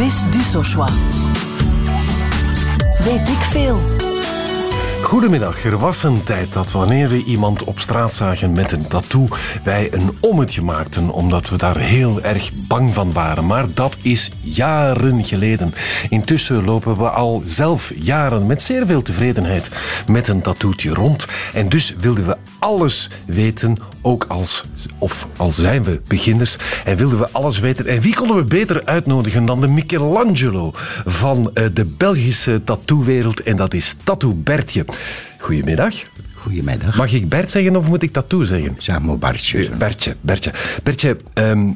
Chris Dussochois. Weet ik veel. Goedemiddag. Er was een tijd dat wanneer we iemand op straat zagen met een tattoo, wij een ommetje maakten omdat we daar heel erg bang van waren. Maar dat is jaren geleden. Intussen lopen we al zelf jaren met zeer veel tevredenheid met een tattoetje rond. En dus wilden we alles weten, ook als, of al zijn we beginners, en wilden we alles weten. En wie konden we beter uitnodigen dan de Michelangelo van eh, de Belgische tattoowereld, en dat is Tattoo Bertje. Goedemiddag. Goedemiddag. Mag ik Bert zeggen of moet ik tattoo zeggen? Zeg maar Bartje. Bertje, Bertje. Bertje, ehm,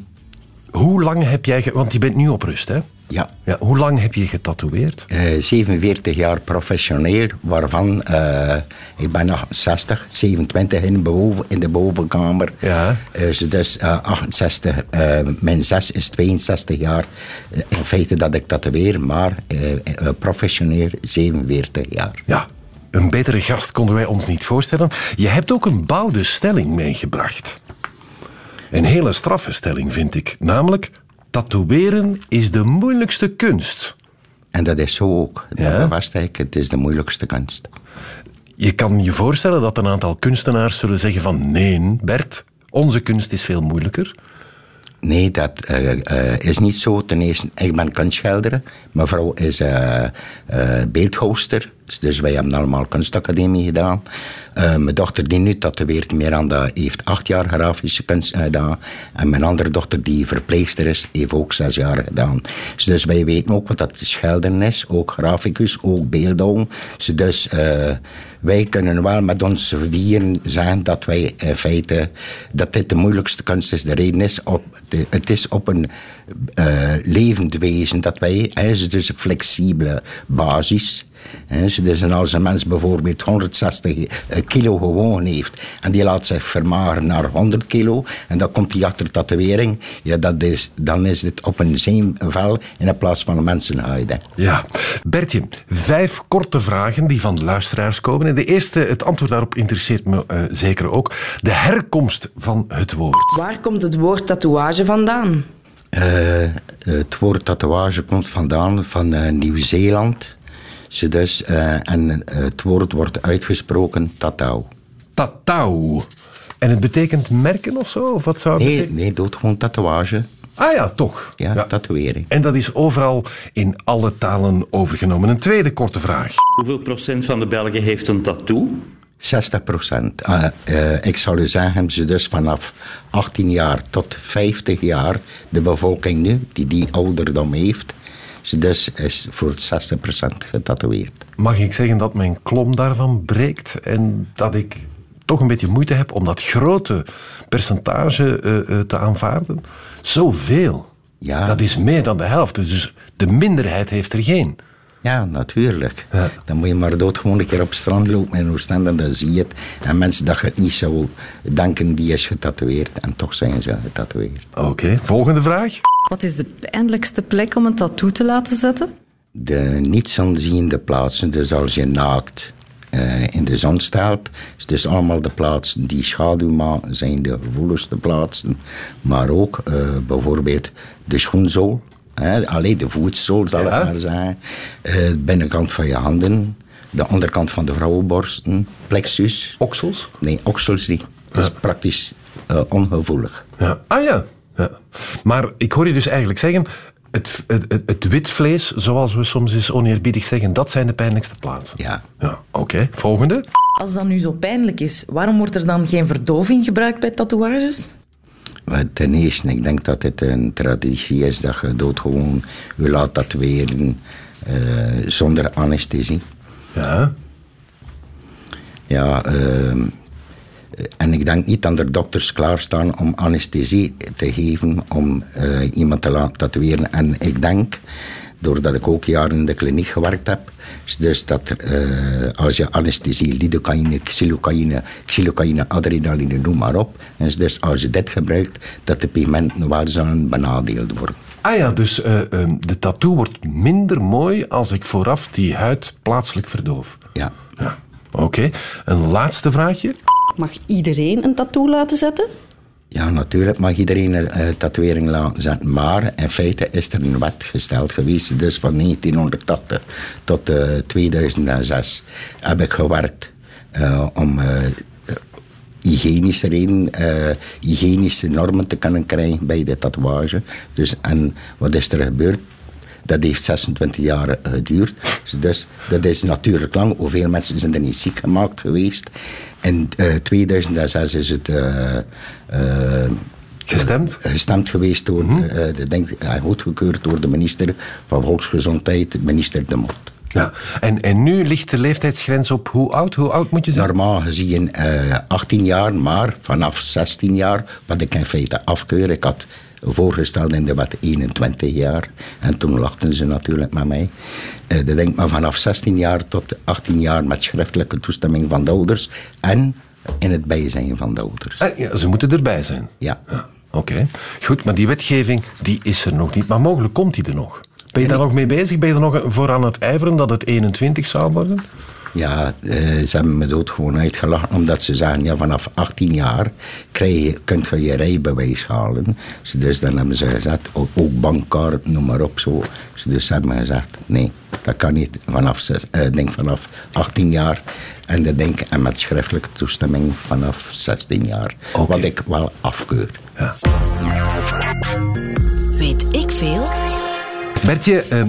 hoe lang heb jij... ge- Want je bent nu op rust, hè? Ja. Ja, hoe lang heb je getatoeëerd? Eh, 47 jaar professioneel, waarvan eh, ik ben nog 60, 27 in boven, in de bovenkamer. Ja. Eh, dus dus eh, 68, eh, mijn 6 is 62 jaar. Eh, in feite dat ik tatoeëer, maar eh, eh, professioneel 47 jaar. Ja, een betere gast konden wij ons niet voorstellen. Je hebt ook een bouwde stelling meegebracht. Een hele straffe stelling, vind ik. Namelijk, tatoeëren is de moeilijkste kunst. En dat is zo ook. Ja. Dat was ik, het is de moeilijkste kunst. Je kan je voorstellen dat een aantal kunstenaars zullen zeggen van... Nee, Bert, onze kunst is veel moeilijker. Nee, dat eh, eh, is niet zo. Ten eerste, ik ben kunstschilder. Mijn vrouw is eh, beeldhouster. Dus wij hebben allemaal kunstacademie gedaan. Eh, mijn dochter die nu tatoeëert Miranda heeft acht jaar grafische kunst gedaan. En mijn andere dochter die verpleegster is, heeft ook zes jaar gedaan. Dus wij weten ook wat dat schilderen is. Ook graficus, ook beeldhouw. Dus eh, wij kunnen wel met ons vieren zeggen dat wij in feite dat dit de moeilijkste kunst is. De reden is, op, het is op een eh, levend wezen dat wij, is dus een flexibele basis. Hè, dus en als een mens bijvoorbeeld 160 kilo gewoon heeft en die laat zich vermageren naar 100 kilo en dan komt die achter tatoeëring, ja, dat is, dan is het op een zeemvel in plaats van een mensenhuid. hè. Ja. Bertje, vijf korte vragen die van luisteraars komen. En de eerste, het antwoord daarop interesseert me eh, zeker ook. De herkomst van het woord. Waar komt het woord tatoeage vandaan? Eh, het woord tatoeage komt vandaan van eh, Nieuw-Zeeland. Ze Dus, eh, en eh, het woord wordt uitgesproken tatau. Tatau. En het betekent merken of zo? Of wat zou het Nee, betekenen? nee, doet gewoon tatoeage. Ah ja, toch. Ja, tatoeëring. En dat is overal in alle talen overgenomen. Een tweede korte vraag. Hoeveel procent van de Belgen heeft een tattoo? 60 procent. ik zou u zeggen, ze dus vanaf 18 jaar tot 50 jaar, de bevolking nu, die die ouderdom heeft, dus is voor 60 procent getatoeëerd. Mag ik zeggen dat mijn klom daarvan breekt en dat ik toch een beetje moeite heb om dat grote percentage eh, eh, te aanvaarden? Zoveel. Ja. Dat is meer dan de helft. Dus de minderheid heeft er geen. Ja, natuurlijk. Ja. Dan moet je maar dood gewoon een keer op het strand lopen in Oostende en dan zie je het. En mensen dat je het niet zou denken, die is getatoeëerd. En toch zijn ze getatoeëerd. Oké, volgende vraag. Wat is de pijnlijkste plek om een tattoo te laten zetten? De niet aanziende plaatsen, dus als je naakt eh, in de zon staat, is dus allemaal de plaatsen die schaduw maken, zijn de gevoeligste plaatsen. Maar ook eh, bijvoorbeeld de schoenzool, hè, alleen de voetzool zal Ja. ik maar zeggen, Eh, de binnenkant van je handen, de andere kant van de vrouwenborsten, plexus. Oksels? Nee, oksels niet. Dat is praktisch eh, ongevoelig. Ja. Ah ja. Ja. Maar ik hoor je dus eigenlijk zeggen... Het, het, het, het wit vlees, zoals we soms eens oneerbiedig zeggen, dat zijn de pijnlijkste plaatsen. Ja. Ja, oké. Volgende. Als dat nu zo pijnlijk is, waarom wordt er dan geen verdoving gebruikt bij tatoeages? Ten eerste, ik denk dat het een traditie is dat je dood gewoon je laat tatoeëren eh zonder anesthesie. Ja. Ja, ehm, en ik denk niet dat er dokters klaarstaan om anesthesie te geven om eh, iemand te laten tatoeëren. En ik denk, doordat ik ook jaren in de kliniek gewerkt heb, is dus dat eh, als je anesthesie, lidocaïne, xylocaïne, xylocaïne, adrenaline, noem maar op, is dus als je dit gebruikt, dat de pigmenten waar zullen benadeeld worden. Ah ja, dus eh, ehm, de tattoo wordt minder mooi als ik vooraf die huid plaatselijk verdoof. Ja. Ja, oké. Een laatste vraagje. Mag iedereen een tattoo laten zetten? Ja, natuurlijk mag iedereen een uh, tatoeëring laten zetten. Maar in feite is er een wet gesteld geweest. Dus van 1980 tot uh, 2006 heb ik gewerkt uh, om uh, hygiënische reden, hygiënische normen te kunnen krijgen bij de tatoeage. Dus, en wat is er gebeurd? Dat heeft 26 jaar geduurd. Dus dat is natuurlijk lang. Hoeveel mensen zijn er niet ziek gemaakt geweest? In uh, 2006 is het. Uh, gestemd? gestemd geweest door, mm -hmm. de, denk, goedgekeurd door de minister van Volksgezondheid, minister De Mot. Ja, en, en nu ligt de leeftijdsgrens op hoe oud? Hoe oud moet je zijn? Normaal gezien 18 jaar, maar vanaf 16 jaar, wat ik in feite afkeur. Ik had voorgesteld in de wet 21 jaar. En toen lachten ze natuurlijk met mij. Uh, dat denk maar vanaf 16 jaar tot 18 jaar met schriftelijke toestemming van de ouders. En in het bijzijn van de ouders. Ah, ja, ze moeten erbij zijn? Ja. ja Oké, okay. goed. Maar die wetgeving die is er nog niet. Maar mogelijk komt die er nog. Ben je daar nog mee bezig? Ben je er nog voor aan het ijveren dat het 21 zou worden? Ja, uh, ze hebben me dood gewoon uitgelachen. Omdat ze zeggen, ja, vanaf 18 jaar krijg je, kun je je rijbewijs halen. Dus dan hebben ze gezegd, ook, ook bankkaart, noem maar op. Zo. Dus ze hebben gezegd, nee, dat kan niet. Vanaf, uh, denk vanaf 18 jaar. En dat denk en met schriftelijke toestemming vanaf 16 jaar. Okay. Wat ik wel afkeur. Ja. Weet ik veel? Bertje, uh,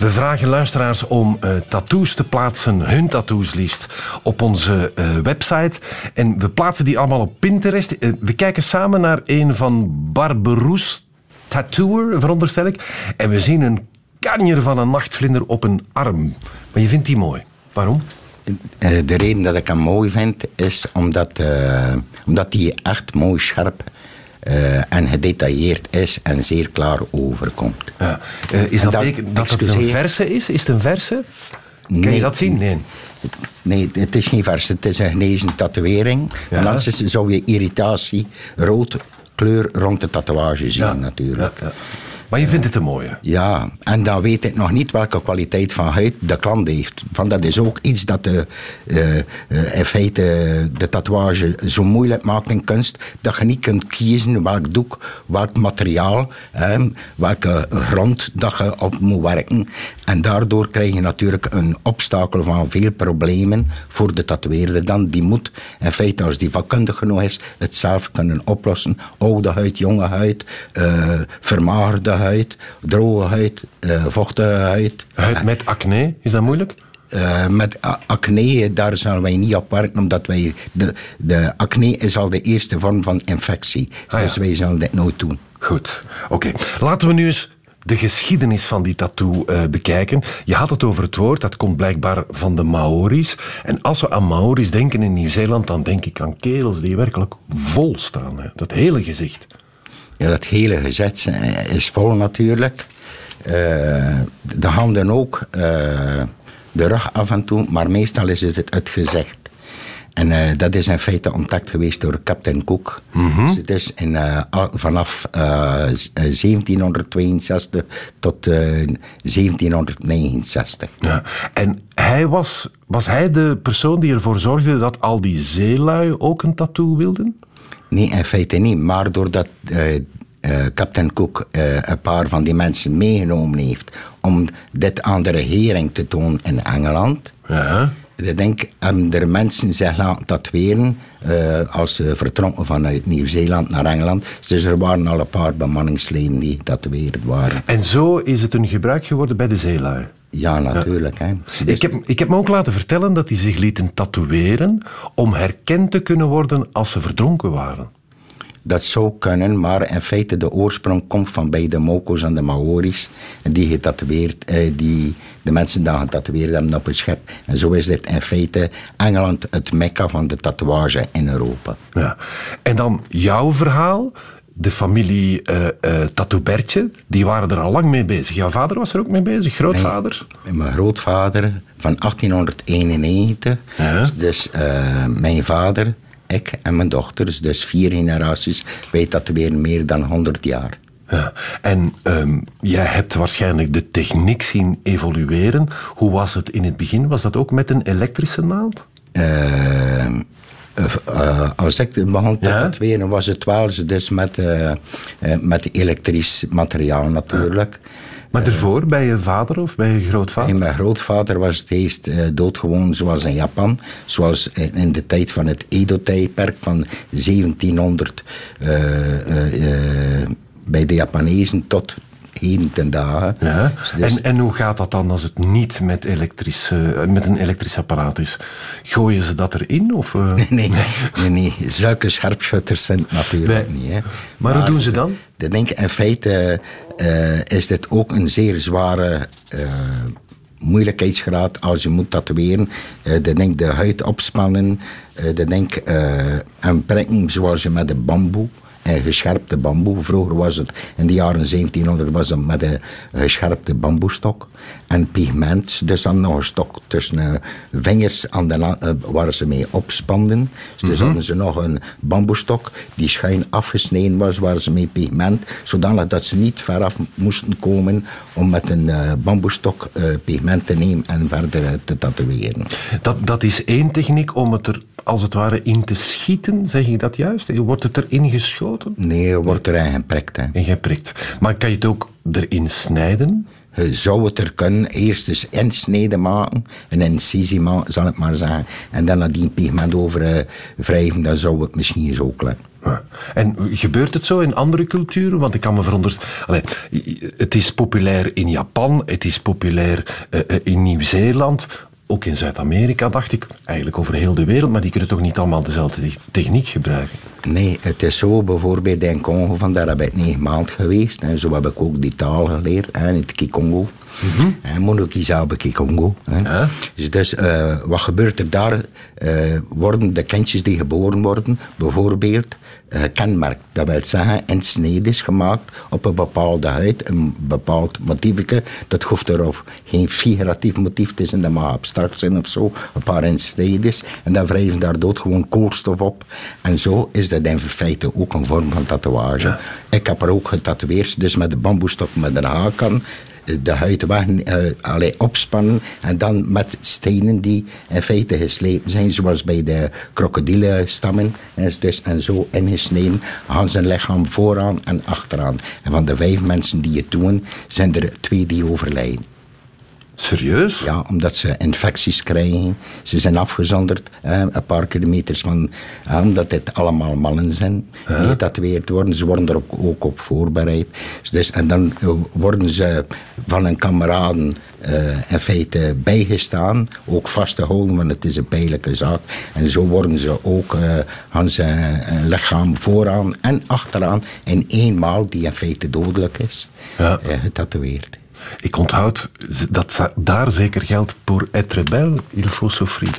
we vragen luisteraars om uh, tattoos te plaatsen, hun tattoos liefst, op onze uh, website. En we plaatsen die allemaal op Pinterest. Uh, we kijken samen naar een van Barberoes Tattooer, veronderstel ik. En we zien een kanjer van een nachtvlinder op een arm. Maar je vindt die mooi. Waarom? De reden dat ik hem mooi vind, is omdat, omdat die echt mooi scherp uh, en gedetailleerd is en zeer klaar overkomt. Ja. Uh, is dat, dat, dat het een verse is? Is het een verse? Nee, kan je dat zien? Nee. Nee, het is geen verse. Het is een genezen tatoeëring. Ja. En anders zou je irritatie, rood kleur rond de tatoeage zien ja. natuurlijk. Ja, maar je vindt het een mooie? Ja, en dan weet ik nog niet welke kwaliteit van huid de klant heeft. Van dat is ook iets dat de, uh, uh, in feite de tatoeage zo moeilijk maakt in kunst, dat je niet kunt kiezen welk doek, welk materiaal, eh, welke grond dat je op moet werken. En daardoor krijg je natuurlijk een obstakel van veel problemen voor de tatoeëerder dan. Die moet in feite, als die vakkundig genoeg is, het zelf kunnen oplossen. Oude huid, jonge huid, uh, vermaagde huid, droge huid, uh, vochtige huid. Huid met acne, is dat moeilijk? Uh, met acne, daar zullen wij niet op werken, omdat wij. De, de acne is al de eerste vorm van infectie. Ah, dus ja. wij zullen dit nooit doen. Goed, oké. Okay. Laten we nu eens de geschiedenis van die tattoo uh, bekijken. Je had het over het woord, dat komt blijkbaar van de Maori's. En als we aan Maori's denken in Nieuw-Zeeland, dan denk ik aan kerels die werkelijk vol staan. Hè. Dat hele gezicht. Ja, dat hele gezicht is vol natuurlijk. Uh, de handen ook, uh, de rug af en toe, maar meestal is het het gezicht. En uh, dat is in feite ontdekt geweest door Captain Cook. Mm -hmm. Dus het is in, vanaf uh, 1762 tot 1769. Ja. En hij was, was hij de persoon die ervoor zorgde dat al die zeelui ook een tattoo wilden? Nee, in feite niet. Maar doordat Captain Cook een paar van die mensen meegenomen heeft om dit aan de regering te tonen in Engeland... Ja. Ik denk, hebben er mensen zich laten tatoeëren uh, als ze vertrokken vanuit Nieuw-Zeeland naar Engeland. Dus er waren al een paar bemanningsleden die getatoeëerd waren. En zo is het een gebruik geworden bij de zeelui? Ja, natuurlijk. Ja. Hè. Dus ik, heb, ik heb me ook laten vertellen dat die zich lieten tatoeëren om herkend te kunnen worden als ze verdronken waren. Dat zou kunnen, maar in feite de oorsprong komt van bij de Moko's en de Maori's. Die getatoeëerd, eh, die de mensen dan getatoeëerd hebben op het schip. En zo is dit in feite Engeland het mekka van de tatoeage in Europa. Ja. En dan jouw verhaal. De familie uh, uh, die waren er al lang mee bezig. Jouw vader was er ook mee bezig, grootvader? Mijn, mijn grootvader van 1891. Ja. Dus uh, mijn vader ik en mijn dochters, dus vier generaties, wij tatoeëren meer dan 100 jaar. Ja. En um, jij hebt waarschijnlijk de techniek zien evolueren. Hoe was het in het begin? Was dat ook met een elektrische naald? Uh, Eh, eh, als ik begon te Ja? was het wel dus met, eh, met elektrisch materiaal natuurlijk. Maar daarvoor, bij je vader of bij je grootvader? Mijn grootvader was het eerst doodgewoon zoals in Japan. Zoals in, de tijd van het Edo-tijdperk van 1700 eh, eh, eh, bij de Japanezen tot heden ten dagen. Ja. Dus- En, en hoe gaat dat dan als het niet met, elektrisch, eh, met een elektrisch apparaat is? Gooien ze dat erin? Of, eh? Nee, nee, nee, zulke scherpschutters zijn het natuurlijk Nee. niet. Hè. Maar hoe doen ze dan? Ik denk, in feite eh, is dit ook een zeer zware moeilijkheidsgraad als je moet tatoeëren. Eh ik denk de huid opspannen, ik denk eh, en prikken zoals je met de bamboe. En gescherpte bamboe. Vroeger was het, in de jaren 1700 was het met een gescherpte bamboestok. En pigment, dus dan nog een stok tussen eh, vingers aan de, eh, waar ze mee opspanden. Dus hadden ze nog een bamboestok die schuin afgesneden was, waar ze mee pigment, zodanig dat ze niet veraf moesten komen om met een eh, bamboestok pigment te nemen en verder te tatoeëren. Dat, dat is één techniek om het er als het ware in te schieten, zeg ik dat juist? Wordt het erin geschoten Nee, er wordt erin geprikt. Hè. en geprikt? Maar kan je het ook erin snijden? Je zou het er kunnen eerst eens insneden maken, een incisie maken, zal ik maar zeggen. En dan nadien pigment over eh, wrijven, dan zou het misschien zo klappen. Ja. En gebeurt het zo in andere culturen? Want ik kan me veronderstellen... Het is populair in Japan, het is populair eh, eh, in Nieuw-Zeeland... Ook in Zuid-Amerika, dacht ik. Eigenlijk over heel de wereld, maar die kunnen toch niet allemaal dezelfde te- techniek gebruiken? Nee, het is zo, bijvoorbeeld in Congo, van daar heb ik negen maanden geweest. En zo heb ik ook die taal geleerd, hè, in het Kikongo. En Monokizabe Kikongo. Hè. Ja. Dus, dus eh, wat gebeurt er daar? Eh, worden de kindjes die geboren worden, bijvoorbeeld, eh kenmerkt. Dat wil zeggen, in snede is gemaakt op een bepaalde huid, een bepaald motiefje. Dat hoeft erop geen figuratief motief te zijn, dat mag abstract zijn of zo. Een paar insnedes. En dan wrijven daar dood gewoon koolstof op. En zo is dat in feite ook een vorm van tatoeage. Ik heb er ook getatoeëerd, dus met de bamboestok met een hakan de huid weg, eh, allee, opspannen en dan met stenen die in feite geslepen zijn, zoals bij de krokodillenstammen. En, dus, en zo ingesneden aan zijn lichaam vooraan en achteraan. En van de vijf mensen die het doen, zijn er twee die overlijden. Serieus? Ja, omdat ze infecties krijgen. Ze zijn afgezonderd, eh, een paar kilometers van... eh, omdat dit allemaal mannen zijn die getatoeëerd worden. Ze worden er ook, ook op voorbereid. Dus, en dan eh, worden ze van een kameraden eh, in feite bijgestaan. Ook vastgehouden, want het is een pijnlijke zaak. En zo worden ze ook eh aan zijn eh, lichaam vooraan en achteraan... in eenmaal, die in feite dodelijk is, eh, getatoeëerd. Ik onthoud dat daar zeker geldt pour être belle, il faut souffrir.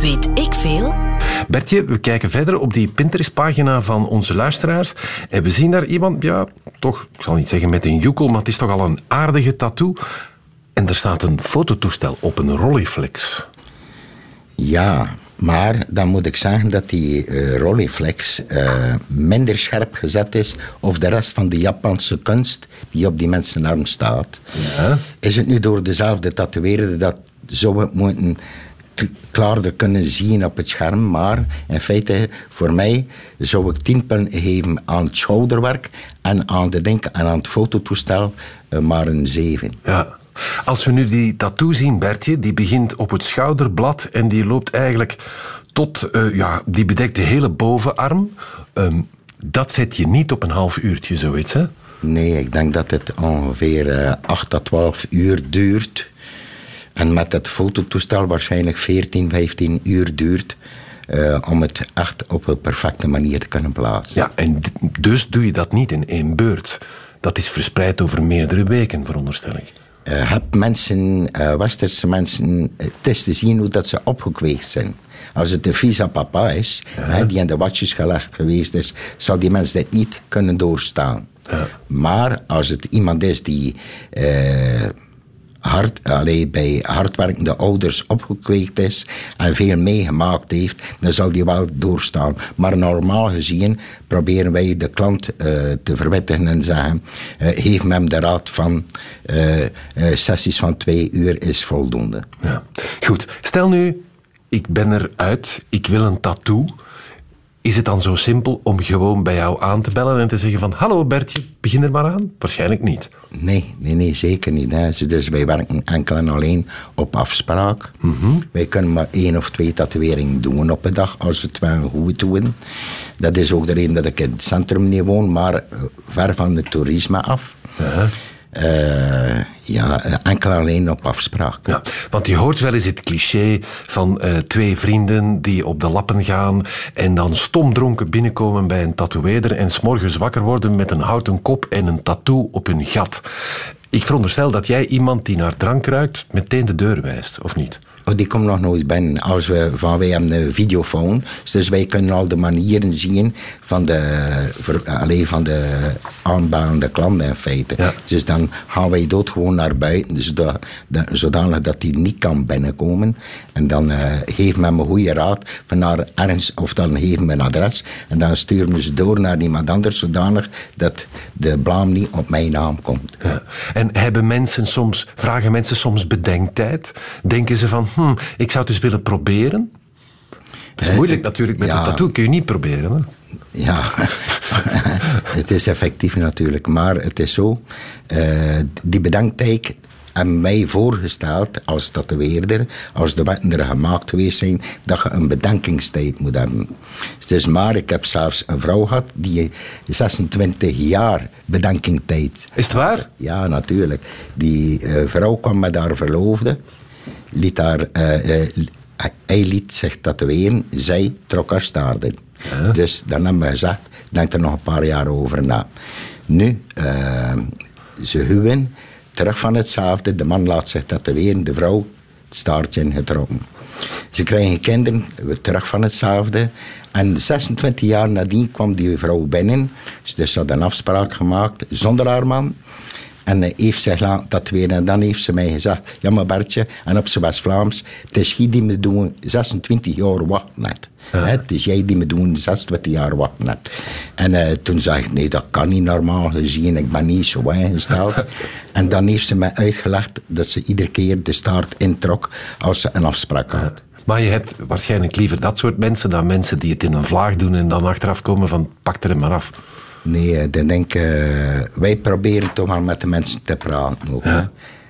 Weet ik veel? Bertje, we kijken verder op die Pinterest-pagina van onze luisteraars. En we zien daar iemand, ja, toch, ik zal niet zeggen met een joekel, maar het is toch al een aardige tattoo. En er staat een fototoestel op, een Rolleiflex. Ja, maar dan moet ik zeggen dat die eh, minder scherp gezet is of de rest van de Japanse kunst die op die mensenarm staat. Ja. Is het nu door dezelfde tatoeëerder dat zou het moeten klaarder kunnen zien op het scherm, maar in feite voor mij zou ik tien punten geven aan het schouderwerk en aan, de denk, en aan het fototoestel eh, maar een zeven. Ja. Als we nu die tattoo zien, Bertje, die begint op het schouderblad en die loopt eigenlijk tot, eh, ja, die bedekt de hele bovenarm. Ehm, dat zet je niet op een half uurtje, zoiets, hè? Nee, ik denk dat het ongeveer eh 8 tot 12 uur duurt. En met het fototoestel waarschijnlijk 14, 15 uur duurt. eh, om het echt op een perfecte manier te kunnen plaatsen. Ja, en dus doe je dat niet in één beurt. Dat is verspreid over meerdere weken, veronderstel ik. Eh, heb mensen, eh, westerse mensen, eh, het is te zien hoe dat ze opgekweekt zijn. Als het de visa papa is, hè, die in de watjes gelegd geweest is, zal die mens dit niet kunnen doorstaan. Maar als het iemand is die hard, allee, bij hardwerkende ouders opgekweekt is en veel meegemaakt heeft, dan zal die wel doorstaan. Maar normaal gezien proberen wij de klant eh, te verwittigen en zeggen: eh, geef hem de raad van eh, sessies van twee uur is voldoende. Ja. Goed, stel nu, ik ben eruit, ik wil een tattoo. Is het dan zo simpel om gewoon bij jou aan te bellen en te zeggen van hallo Bertje, begin er maar aan? Waarschijnlijk niet. Nee, nee, nee zeker niet. Hè. Dus wij werken enkel en alleen op afspraak. Wij kunnen maar één of twee tatoeëringen doen op een dag, als we het wel goed doen. Dat is ook de reden dat ik in het centrum niet woon, maar eh, ver van het toerisme af. Eh, ja, eh, enkel alleen op afspraak. Ja, want je hoort wel eens het cliché van eh, twee vrienden die op de lappen gaan en dan stomdronken binnenkomen bij een tatoeëerder en s'morgens wakker worden met een houten kop en een tattoo op hun gat. Ik veronderstel dat jij iemand die naar drank ruikt meteen de deur wijst, of niet? Oh, die komt nog nooit binnen. Als we, van, wij hebben een videofoon, dus wij kunnen al de manieren zien van de, alleen van de aanbaande klanten in feite. Ja. Dus dan gaan wij dood gewoon naar buiten, zodat, dat- zodanig dat die niet kan binnenkomen. En dan eh geven we hem een goede raad van naar ergens, of dan geven we een adres. En dan sturen we ze door naar iemand anders, zodanig dat de blaam niet op mijn naam komt. Ja. En hebben mensen soms, vragen mensen soms bedenktijd? Denken ze van, hm, ik zou het eens willen proberen? Het is Eh, moeilijk ik- natuurlijk, met ja. een tattoo kun je niet proberen. Hè? Ja, het is effectief natuurlijk, maar het is zo. eh, die bedanktijd hebben mij voorgesteld als tatoeëerder, als de wetten er gemaakt geweest zijn, dat je een bedankingstijd moet hebben. Dus maar ik heb zelfs een vrouw gehad die 26 jaar bedankingstijd. Is het waar? Ja, natuurlijk. Die eh, vrouw kwam met haar verloofde, liet haar, eh, eh, hij liet zich tatoeëren, zij trok haar staarden. Dus dan hebben we gezegd, denk er nog een paar jaar over na. Nu, eh, ze huwen, terug van hetzelfde, de man laat zich tatoeëren, de vrouw het staartje ingetrokken. Ze krijgen kinderen, weer terug van hetzelfde. En 26 jaar nadien kwam die vrouw binnen. Dus ze had een afspraak gemaakt zonder haar man. En heeft zich laten tatoeëren. En dan heeft ze mij gezegd: Ja, maar Bertje, en op zijn West-Vlaams, het is jij die me doen 26 jaar wachten net. Het is jij die me doen 26 jaar wachten net. En eh, toen zei ik: Nee, dat kan niet normaal gezien. Ik ben niet zo ingesteld. en dan heeft ze mij uitgelegd dat ze iedere keer de staart introk als ze een afspraak had. Maar je hebt waarschijnlijk liever dat soort mensen dan mensen die het in een vlaag doen en dan achteraf komen van pak er hem maar af. Nee, eh, dan denk eh, wij proberen toch maar met de mensen te praten. Ook, hè.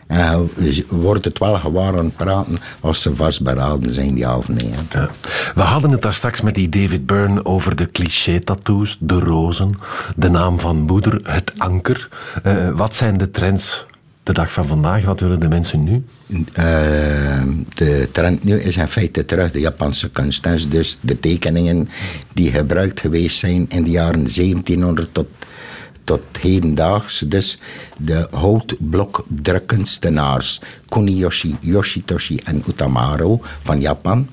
En je wordt het wel aan het praten als ze vastberaden zijn, ja of nee. Ja. We hadden het daar straks met die David Byrne over de cliché-tattoos, de rozen, de naam van moeder, het anker. Eh, wat zijn de trends de dag van vandaag? Wat willen de mensen nu? Eh, de trend nu is in feite terug de Japanse kunst. hè. Dus de tekeningen die gebruikt geweest zijn in de jaren 1700 tot, tot hedendaags. Dus de houtblokdrukkunstenaars Kuniyoshi, Yoshitoshi en Utamaro van Japan.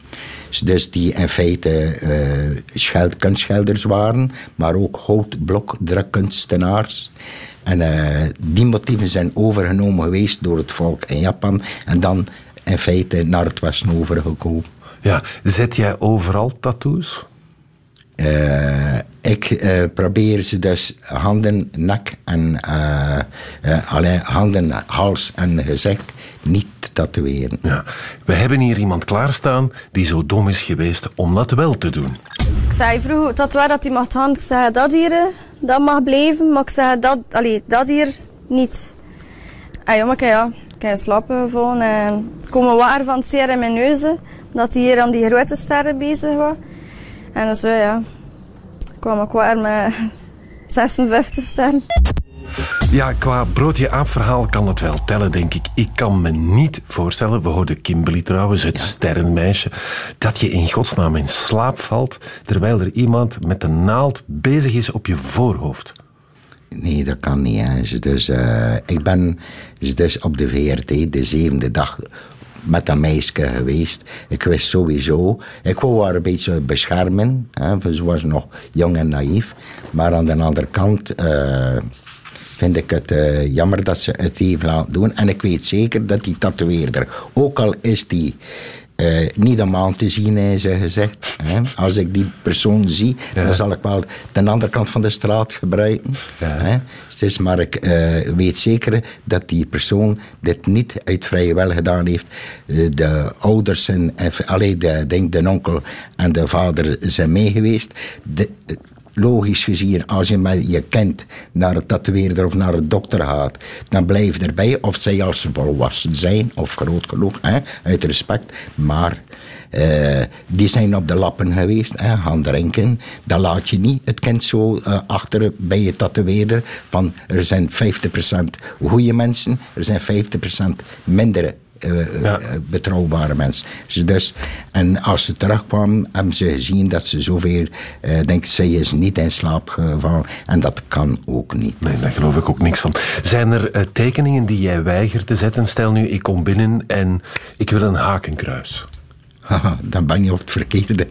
Dus die in feite eh, scheld, kunstschilders waren, maar ook houtblokdrukkunstenaars. En eh, die motieven zijn overgenomen geweest door het volk in Japan en dan in feite naar het Westen overgekomen. Ja, zet jij overal tattoos? Eh, ik eh, probeer ze dus handen, nek en eh, alleen handen, hals en gezicht niet te tatoeëren. Ja. We hebben hier iemand klaarstaan die zo dom is geweest om dat wel te doen. Ik zei vroeger dat waar dat hij mag gaan. Ik zei dat hier, dat mag blijven, maar ik zei dat, allee, dat hier niet. Ah ja, maar ja, kan slapen gewoon en er komen water van het zeer in mijn neus, dat hij hier aan die grote sterren bezig was. En zo ja, kwam ik weer met 56 sterren. Ja, qua broodje aap verhaal kan het wel tellen, denk ik. Ik kan me niet voorstellen, we hoorden Kimberly trouwens, het sterrenmeisje, dat je in godsnaam in slaap valt terwijl er iemand met een naald bezig is op je voorhoofd. Nee, dat kan niet. Dus, eh, ik ben dus op de VRT de zevende dag met dat meisje geweest. Ik wist sowieso... Ik wou haar een beetje beschermen. Hè, ze was nog jong en naïef. Maar aan de andere kant... eh, vind ik het eh, jammer dat ze het heeft laten doen. En ik weet zeker dat die tatoeëerder, ook al is die eh, niet om aan te zien, hebben ze gezegd. Hè. Als ik die persoon zie, dan zal ik wel de andere kant van de straat gebruiken. Hè. Dus, maar ik eh, weet zeker dat die persoon dit niet uit vrije wil gedaan heeft. Eh, De ouders en alleen de, denk de onkel en de vader zijn mee geweest. De, logisch gezien, als je met je kind naar een tatoeëerder of naar een dokter gaat, dan blijf erbij of zij als ze volwassen zijn of groot genoeg, hè, uit respect. Maar eh, die zijn op de lappen geweest, hè, gaan drinken. Dan laat je niet het kind zo eh, achter bij je tatoeëerder van er zijn 50% goede mensen, er zijn 50% mindere eh, Ja. eh, betrouwbare mensen. Dus, en als ze terugkwam, hebben ze gezien dat ze zoveel... eh denk zij is niet in slaap gevallen. En dat kan ook niet. Nee, daar geloof ik ook niks van. Zijn er eh, tekeningen die jij weigert te zetten? Stel nu, ik kom binnen en ik wil een hakenkruis. Haha, dan ben je op het verkeerde,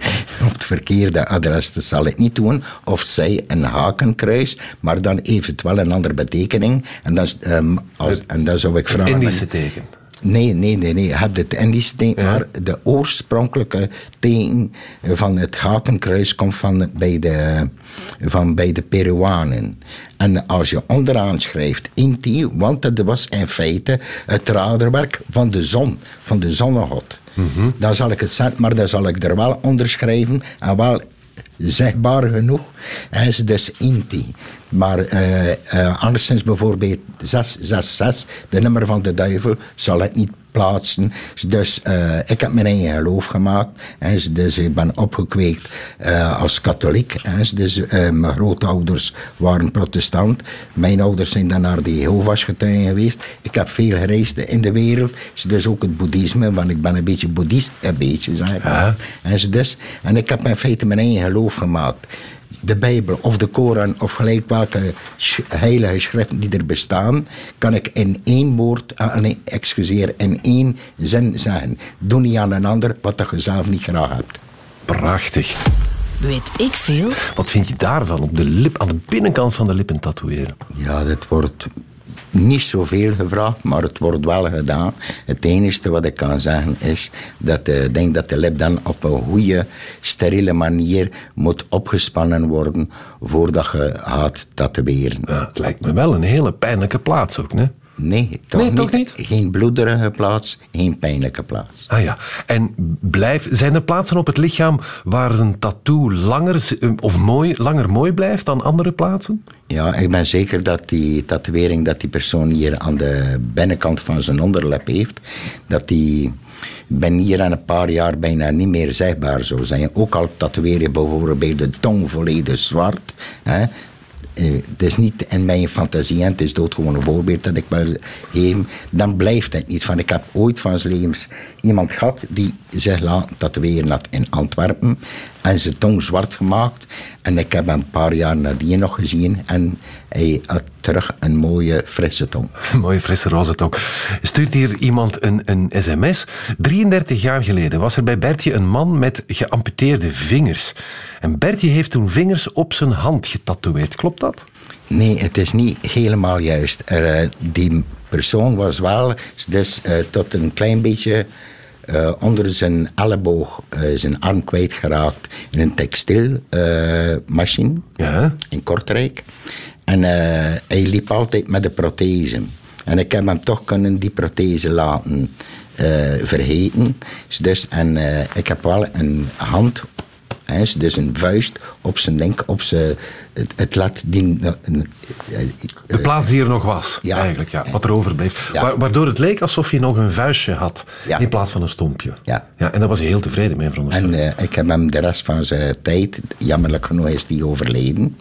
op het verkeerde adres. Dat zal ik niet doen. Of zij een hakenkruis, maar dan eventueel een andere betekening. En dan, is, ehm, als, en dan zou ik Het vragen... Indische teken. Nee, nee, nee, nee. Je hebt het Indische teken, maar de oorspronkelijke teken van het hakenkruis komt van bij de, van bij de Peruanen. En als je onderaan schrijft Inti, want dat was in feite het raderwerk van de zon, van de zonnegod. Dan zal ik het zetten, maar dan zal ik er wel onder schrijven en wel zegbaar genoeg. Hij is dus Inti. Maar eh eh, anderszins bijvoorbeeld 666, de nummer van de duivel, zal ik niet plaatsen. Dus eh, ik heb mijn eigen geloof gemaakt. hè. Dus ik ben opgekweekt als katholiek. hè. Dus mijn grootouders waren protestant. Mijn ouders zijn dan naar de Jehovah's getuigen geweest. Ik heb veel gereisd in de wereld. Dus ook het boeddhisme, want ik ben een beetje boeddhist. Een beetje, zeg ik. En, dus, en ik heb in feite mijn eigen geloof gemaakt de Bijbel of de Koran of gelijk welke heilige schriften die er bestaan, kan ik in één woord, ah, nee, excuseer, in één zin zeggen. Doe niet aan een ander wat dat je zelf niet graag hebt. Prachtig. Weet ik veel? Wat vind je daarvan? Op de lip, aan de binnenkant van de lippen tatoeëren. Ja, dat wordt niet zoveel gevraagd, maar het wordt wel gedaan. Het enige wat ik kan zeggen is dat eh, ik denk dat de lip dan op een goede, steriele manier moet opgespannen worden voordat je gaat tatoeëren. Ja, het lijkt me wel een hele pijnlijke plaats ook, ne? Nee, toch, Nee, niet. toch niet? Geen bloederige plaats, geen pijnlijke plaats. Ah ja. En blijf, zijn er plaatsen op het lichaam waar een tattoo langer, z- of mooi, langer mooi blijft dan andere plaatsen? Ja, ik ben zeker dat die tatoeëring dat die persoon hier aan de binnenkant van zijn onderlip heeft, dat die ben hier in een paar jaar bijna niet meer zichtbaar zou zijn. Ook al tatoeëer je bijvoorbeeld de tong volledig zwart. Hè, eh, het is niet in mijn fantasie, en het is doodgewoon een voorbeeld dat ik wil geven, dan blijft het niet. Van, ik heb ooit van zijn levens iemand gehad die zich laat tatoeëren had in Antwerpen en zijn tong zwart gemaakt. En ik heb hem een paar jaar nadien nog gezien en hij had terug een mooie frisse tong. Een mooie frisse roze tong. Stuurt hier iemand een, een sms. 33 jaar geleden was er bij Bertje een man met geamputeerde vingers. En Bertje heeft toen vingers op zijn hand getatoeëerd. Klopt dat? Nee, het is niet helemaal juist. Er, eh, die persoon was wel dus eh, tot een klein beetje eh, onder zijn elleboog eh, zijn arm kwijtgeraakt in een textielmachine Ja. in Kortrijk. En eh, hij liep altijd met de prothese. En ik heb hem toch kunnen die prothese laten eh, vergeten. Dus, en eh, ik heb wel een hand, hè, dus een vuist op zijn link, op zijn, het, het laat die... eh, De plaats die er nog was, Ja. eigenlijk. Ja, wat er overbleef. Ja. Wa- waardoor het leek alsof je nog een vuistje had Ja. in plaats van een stompje. Ja. Ja, en daar was hij heel tevreden mee, veronderstel En ik. eh, ik heb hem de rest van zijn tijd, jammerlijk genoeg is die overleden.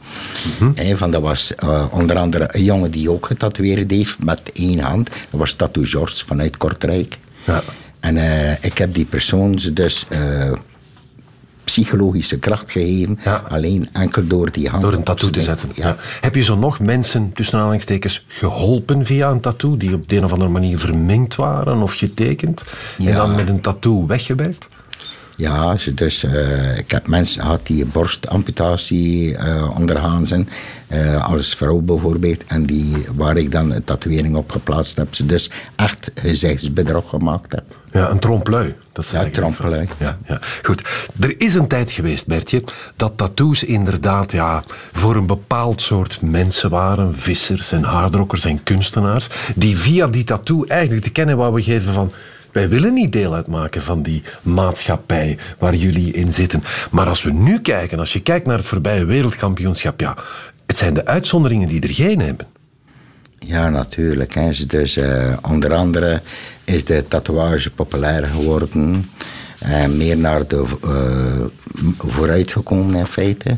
Hè, van, dat was eh, onder andere een jongen die ook getatoeëerd heeft met één hand. Dat was Tattoo George vanuit Kortrijk. Ja. En eh, ik heb die persoon dus eh, psychologische kracht gegeven. Ja. Alleen enkel door die hand. Door een tattoo te zetten. Ja. Ja. Heb je zo nog mensen, tussen aanhalingstekens, geholpen via een tattoo, die op de een of andere manier verminkt waren of getekend, en dan met een tattoo weggewerkt? Ja, dus, eh, ik heb mensen gehad die borstamputatie eh ondergaan zijn. eh, als vrouw bijvoorbeeld. En die, waar ik dan een tatoeëring op geplaatst heb. Ze dus echt gezichtsbedrog gemaakt heb. Ja, een trompe-l'œil. Dat ze Ja, trompe-l'œil. Ja, ja. Goed. Er is een tijd geweest, Bertje, dat tattoos inderdaad ja, voor een bepaald soort mensen waren. Vissers en haardrokkers en kunstenaars. Die via die tattoo eigenlijk te kennen wouden geven van... Wij willen niet deel uitmaken van die maatschappij waar jullie in zitten. Maar als we nu kijken, als je kijkt naar het voorbije wereldkampioenschap, ja, het zijn de uitzonderingen die er geen hebben. Ja, natuurlijk. Hè. Dus eh, onder andere is de tatoeage populair geworden. En meer naar de eh, vooruit gekomen in feite.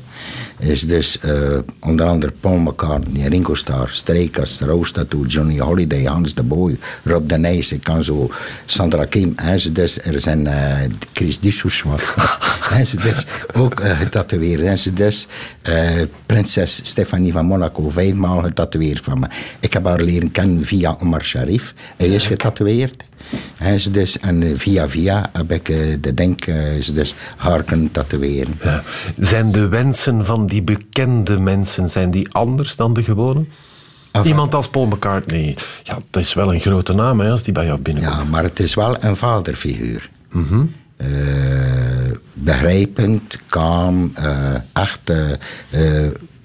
Is dus eh, onder andere Paul McCartney, Ringo Starr, Strijkers, Roos Tattoo, Johnny Holiday, Hans de Boy, Rob de Nijs, ik kan zo, Sandra Kim. Hè. Ze Dus er zijn eh, Chris Dissous. En ze dus ook eh, getatoeëerd. En ze dus eh, prinses Stefanie van Monaco vijfmaal getatoeëerd van me. Ik heb haar leren kennen via Omar Sharif. Hij is getatoeëerd. En ze dus, en eh, via via heb ik eh, de denk eh, ze dus haar kunnen tatoeëren. Ja. Zijn de wensen van die bekende mensen zijn die anders dan de gewone? Iemand als Paul McCartney, ja, dat is wel een grote naam hè, als die bij jou binnenkomt. Ja, maar het is wel een vaderfiguur. Eh, begrijpend, kalm, eh, echt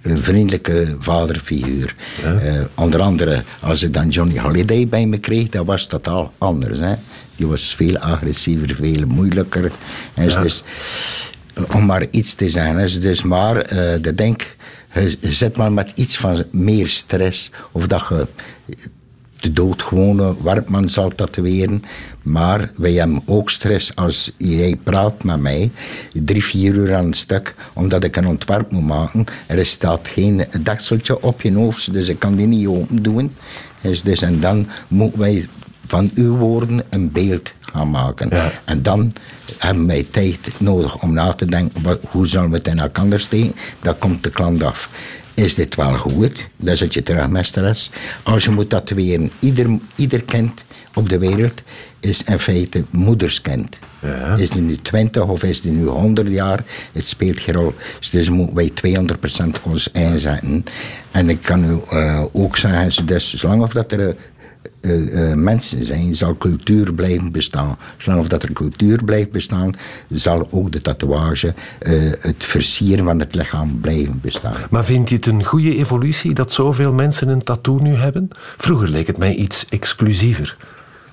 een vriendelijke vaderfiguur. Eh, onder andere, als ik dan Johnny Holiday bij me kreeg, dat was totaal anders. Hè? Die was veel agressiever, veel moeilijker. En dus, om maar iets te zijn. Is dus maar, eh de denk, je zit maar met iets van meer stress. Of dat je de doodgewone werkman zal tatoeëren. Maar wij hebben ook stress als jij praat met mij, drie, vier uur aan een stuk, omdat ik een ontwerp moet maken. Er staat geen dekseltje op je hoofd, dus ik kan die niet open doen. Dus, dus, en dan moeten wij van uw woorden een beeld gaan maken. Ja. En dan hebben wij tijd nodig om na te denken, wat, hoe zullen we het in elkaar steken? Dat komt de klant af. Is dit wel goed? Dan zit je terug met stress. Als je moet tatoeëren, ieder, ieder kind op de wereld is in feite moederskind. Ja. Is die nu 20 of is die nu 100 jaar? Het speelt geen rol. Dus moeten wij 200% ons inzetten. En ik kan u eh, ook zeggen, dus zolang of dat er eh, eh, mensen zijn, zal cultuur blijven bestaan. Zolang of dat er cultuur blijft bestaan, zal ook de tatoeage, eh, het versieren van het lichaam blijven bestaan. Maar vind je het een goede evolutie dat zoveel mensen een tattoo nu hebben? Vroeger leek het mij iets exclusiever.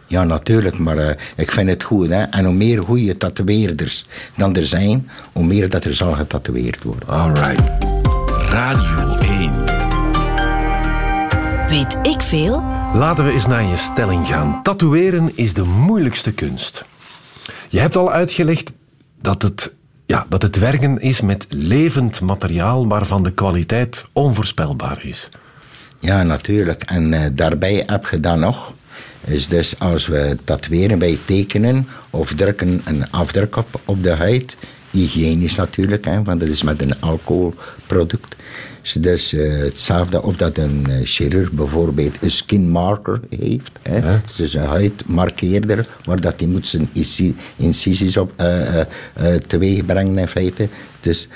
Ja, natuurlijk, maar eh, ik vind het goed. Hè? En hoe meer goede tatoeëerders dan er zijn, hoe meer dat er zal getatoeëerd worden. Alright. Radio 1. Weet ik veel? Laten we eens naar je stelling gaan. Tatoeëren is de moeilijkste kunst. Je hebt al uitgelegd dat het, ja, dat het werken is met levend materiaal waarvan de kwaliteit onvoorspelbaar is. Ja, natuurlijk. En eh, daarbij heb je dan nog, is dus als we tatoeëren bij tekenen of drukken een afdruk op, op de huid, hygiënisch natuurlijk, hè, want dat is met een alcoholproduct. Dus, dus eh, hetzelfde of dat een eh, chirurg bijvoorbeeld een skin marker heeft. Hè, dus een huidmarkeerder, waar dat die moet zijn inci- incisies op eh, teweeg brengen in feite. Dus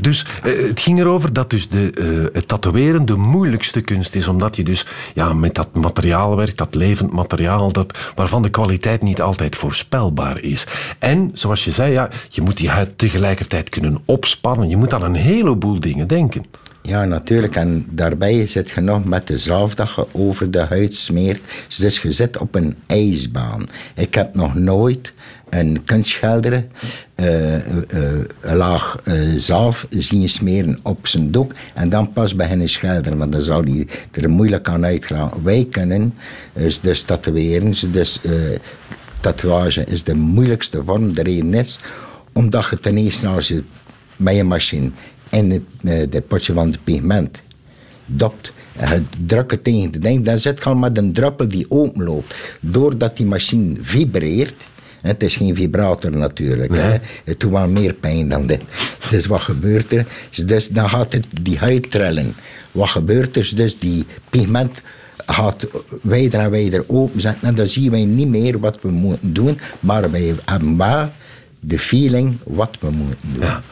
Dus, eh, het ging erover dat dus de, eh, het tatoeëren de moeilijkste kunst is, omdat je dus ja, met dat materiaal werkt, dat levend materiaal, dat, waarvan de kwaliteit niet altijd voorspelbaar is. En, zoals je zei, ja, je moet die huid tegelijkertijd kunnen opspannen. Je moet aan een heleboel dingen denken. Ja, natuurlijk. En daarbij zit je nog met de zalf dat je over de huid smeert. Dus je zit op een ijsbaan. Ik heb nog nooit een kunstschilder eh, eh, een laag eh, zalf zien smeren op zijn doek en dan pas beginnen schilderen. Want dan zal hij er moeilijk aan uitgaan. Wij kunnen dus, dus tatoeëren. Dus eh, tatoeage is de moeilijkste vorm. De reden is omdat je ten eerste als je met je machine in het, eh, het potje van het pigment dopt. En je drukt het tegen de ding, dan zit je al met een druppel die openloopt. Doordat die machine vibreert, het is geen vibrator natuurlijk, hè, het doet wel meer pijn dan dit. Dus wat gebeurt er? Dus dan gaat het die huid trillen. Wat gebeurt er? Dus die pigment gaat wijder en wijder openzetten en dan zien wij niet meer wat we moeten doen, maar wij hebben wel de feeling wat we moeten doen. Ja.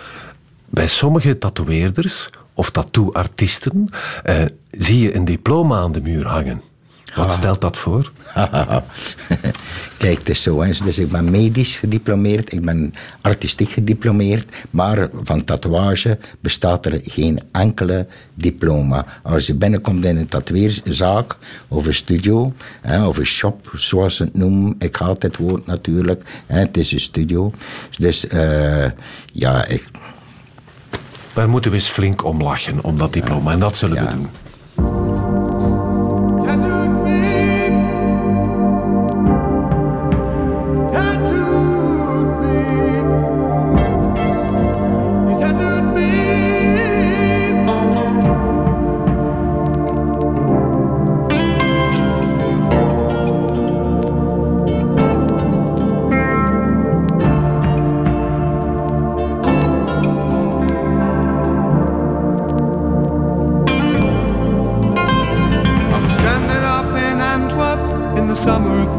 Bij sommige tatoeëerders of tattooartiesten eh, zie je een diploma aan de muur hangen. Wat stelt dat voor? Kijk, het is zo. Hè. Dus ik ben medisch gediplomeerd, ik ben artistiek gediplomeerd, maar van tatoeage bestaat er geen enkele diploma. Als je binnenkomt in een tatoeëerzaak of een studio hè, of een shop, zoals ze het noemen, ik haat het woord natuurlijk, hè, het is een studio. Dus eh, ja, ik, Daar moeten we eens flink om lachen, om dat diploma. En dat zullen we doen.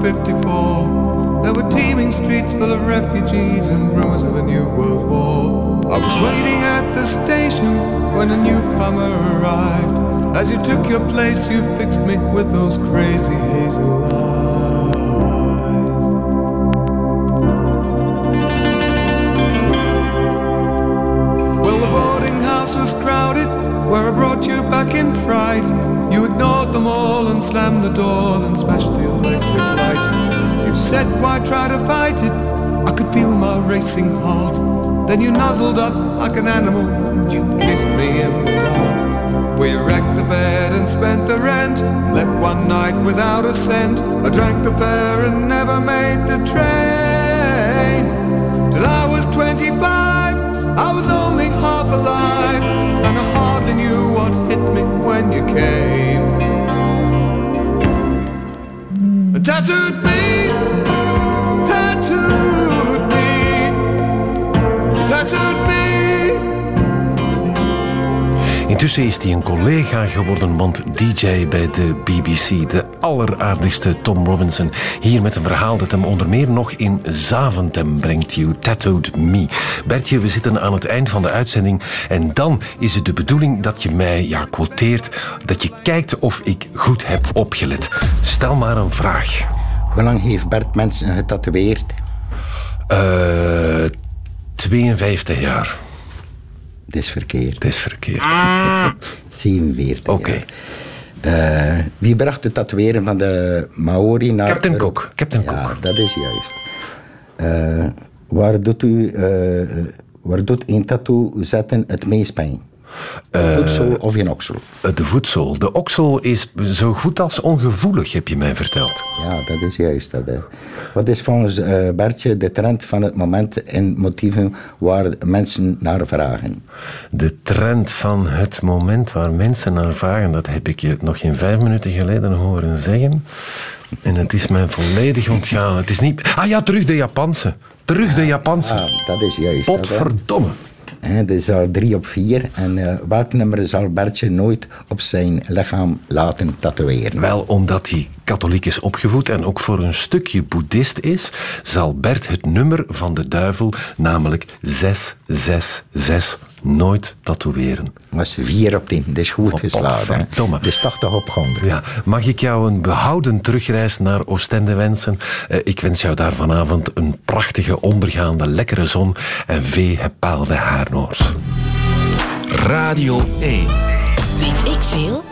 54. There were teeming streets full of refugees and rumours of a new world war. I was waiting at the station when a newcomer arrived. As you took your place, you fixed me with those crazy hazel eyes. Slammed the door, and smashed the electric light. You said, Why try to fight it? I could feel my racing heart. Then you nuzzled up like an animal and you kissed me in the dark. We wrecked the bed and spent the rent. Left one night without a cent. I drank the fare and never made the train. Till I was 25, I was only half alive, and I hardly knew what hit me Tattooed me, Intussen is hij een collega geworden, want DJ bij de BBC. De alleraardigste Tom Robinson. Hier met een verhaal dat hem onder meer nog in Zaventem brengt. You Tattooed Me. Bertje, we zitten aan het eind van de uitzending. En dan is het de bedoeling dat je mij ja, quoteert. Dat je kijkt of ik goed heb opgelet. Stel maar een vraag. hoe lang heeft Bert mensen getatoeëerd? Eh 52 jaar. Dat is verkeerd. Dat is verkeerd. 47 Oké. Eh, wie bracht het tatoeëren van de Maori naar... Captain? Cook. Captain ja, Cook. dat is juist. Eh, waar doet u... eh, waar doet een tattoo zetten het meest pijn? Eh, Voedsel of in oksel? De voedsel. De oksel is zo goed als ongevoelig, heb je mij verteld. Ja, dat is juist. Dat, hè. Wat is volgens eh, Bertje de trend van het moment en motieven waar mensen naar vragen? De trend van het moment waar mensen naar vragen, dat heb ik je nog geen vijf minuten geleden horen zeggen. En het is mij volledig ontgaan. Het is niet. Ah ja, terug de Japanse. Terug de Japanse. Ah, dat is juist. dat. Potverdomme. Hè, dit is al drie op vier. En eh, welk nummer zal Bertje nooit op zijn lichaam laten tatoeëren? Wel, omdat hij katholiek is opgevoed en ook voor een stukje boeddhist is, zal Bert het nummer van de duivel, namelijk 666, nooit tatoeëren. was vier op tien. Dat is goed. Dat is 80 op 100. Ja, mag ik jou een behouden terugreis naar Oostende wensen? Eh, ik wens jou daar vanavond een prachtige ondergaande lekkere zon en vee gepaalde haarnoors. Radio 1. Weet ik veel?